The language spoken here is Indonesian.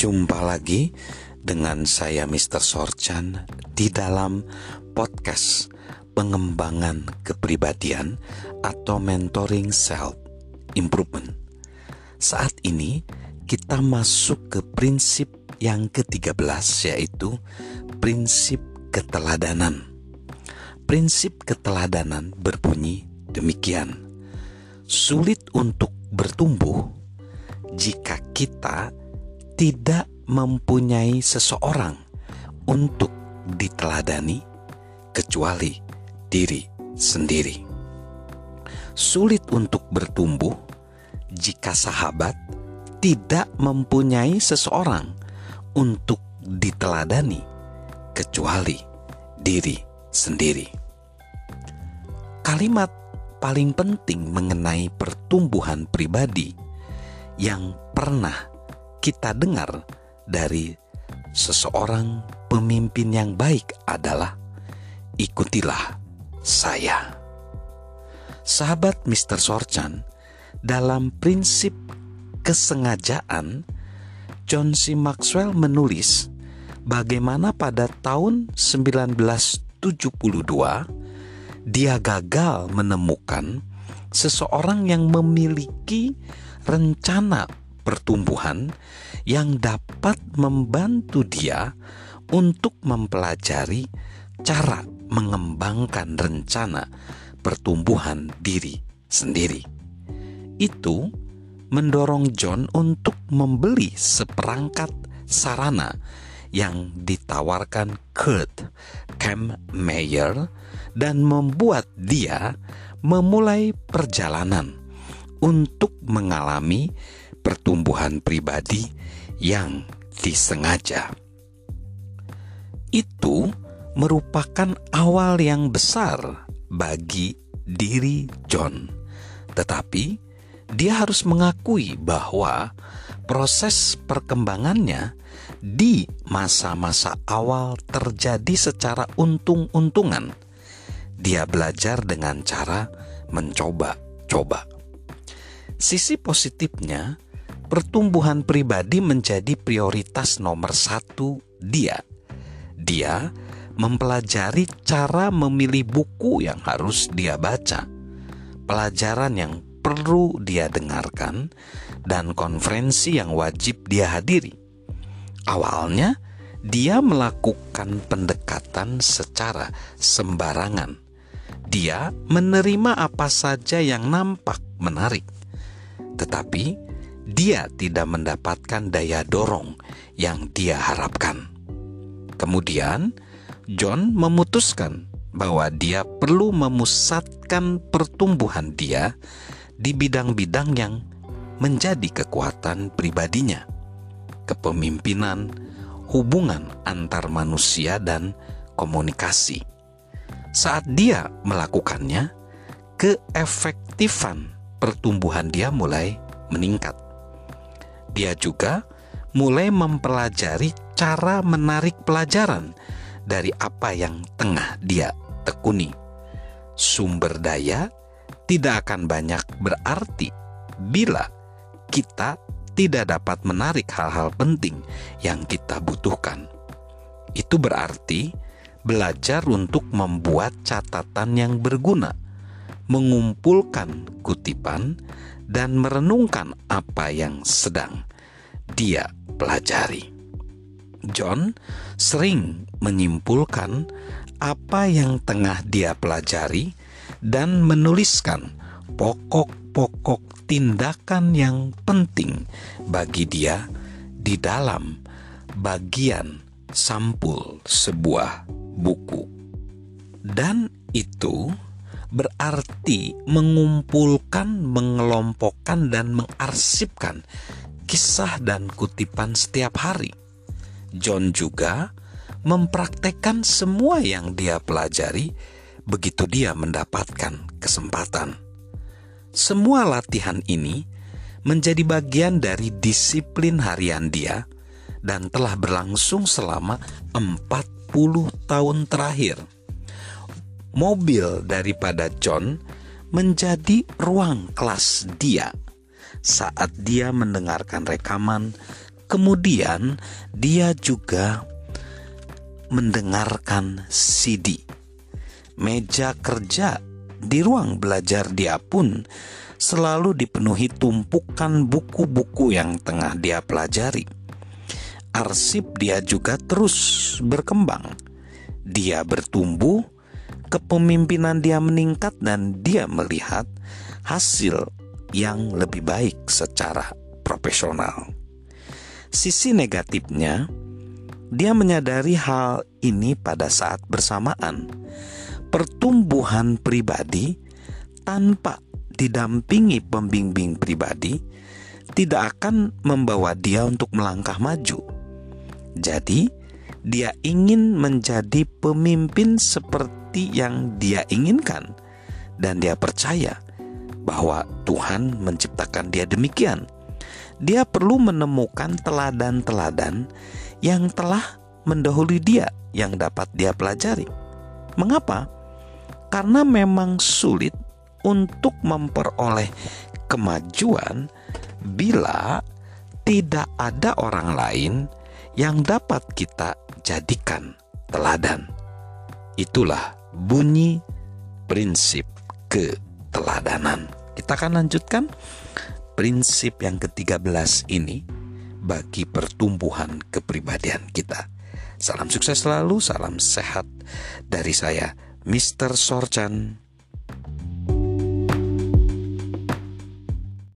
Jumpa lagi dengan saya Mr. Sorchan di dalam podcast pengembangan kepribadian atau mentoring self improvement. Saat ini kita masuk ke prinsip yang ke-13 yaitu prinsip keteladanan. Prinsip keteladanan berbunyi demikian. Sulit untuk bertumbuh jika kita tidak mempunyai seseorang untuk diteladani kecuali diri sendiri. Sulit untuk bertumbuh jika sahabat tidak mempunyai seseorang untuk diteladani kecuali diri sendiri. Kalimat paling penting mengenai pertumbuhan pribadi yang pernah kita dengar dari seseorang pemimpin yang baik adalah ikutilah saya. Sahabat Mr. Sorchan, dalam prinsip kesengajaan, John C. Maxwell menulis bagaimana pada tahun 1972 dia gagal menemukan seseorang yang memiliki rencana pertumbuhan yang dapat membantu dia untuk mempelajari cara mengembangkan rencana pertumbuhan diri sendiri. Itu mendorong John untuk membeli seperangkat sarana yang ditawarkan Kurt Mayer dan membuat dia memulai perjalanan untuk mengalami pertumbuhan pribadi yang disengaja. Itu merupakan awal yang besar bagi diri John, tetapi dia harus mengakui bahwa proses perkembangannya di masa-masa awal terjadi secara untung-untungan. Dia belajar dengan cara mencoba-coba. Sisi positifnya, pertumbuhan pribadi menjadi prioritas nomor satu dia. Dia mempelajari cara memilih buku yang harus dia baca, pelajaran yang perlu dia dengarkan, dan konferensi yang wajib dia hadiri. Awalnya, dia melakukan pendekatan secara sembarangan. Dia menerima apa saja yang nampak menarik, tetapi dia tidak mendapatkan daya dorong yang dia harapkan. Kemudian, John memutuskan bahwa dia perlu memusatkan pertumbuhan dia di bidang-bidang yang menjadi kekuatan pribadinya, kepemimpinan, hubungan antar manusia, dan komunikasi. Saat dia melakukannya, keefektifan pertumbuhan dia mulai meningkat dia juga mulai mempelajari cara menarik pelajaran dari apa yang tengah dia tekuni. Sumber daya tidak akan banyak berarti bila kita tidak dapat menarik hal-hal penting yang kita butuhkan. Itu berarti belajar untuk membuat catatan yang berguna, mengumpulkan kutipan, dan merenungkan apa yang sedang dia pelajari. John sering menyimpulkan apa yang tengah dia pelajari dan menuliskan pokok-pokok tindakan yang penting bagi dia di dalam bagian sampul sebuah buku. Dan itu berarti mengumpulkan, mengelompokkan, dan mengarsipkan kisah dan kutipan setiap hari. John juga mempraktekkan semua yang dia pelajari begitu dia mendapatkan kesempatan. Semua latihan ini menjadi bagian dari disiplin harian dia dan telah berlangsung selama 40 tahun terakhir mobil daripada John menjadi ruang kelas dia saat dia mendengarkan rekaman Kemudian dia juga mendengarkan CD. Meja kerja di ruang belajar dia pun selalu dipenuhi tumpukan buku-buku yang tengah dia pelajari. Arsip dia juga terus berkembang. Dia bertumbuh, kepemimpinan dia meningkat dan dia melihat hasil yang lebih baik secara profesional. Sisi negatifnya, dia menyadari hal ini pada saat bersamaan. Pertumbuhan pribadi tanpa didampingi pembimbing pribadi tidak akan membawa dia untuk melangkah maju. Jadi, dia ingin menjadi pemimpin seperti yang dia inginkan, dan dia percaya bahwa Tuhan menciptakan dia demikian dia perlu menemukan teladan-teladan yang telah mendahului dia yang dapat dia pelajari. Mengapa? Karena memang sulit untuk memperoleh kemajuan bila tidak ada orang lain yang dapat kita jadikan teladan. Itulah bunyi prinsip keteladanan. Kita akan lanjutkan prinsip yang ke-13 ini bagi pertumbuhan kepribadian kita. Salam sukses selalu, salam sehat dari saya, Mr. Sorchan.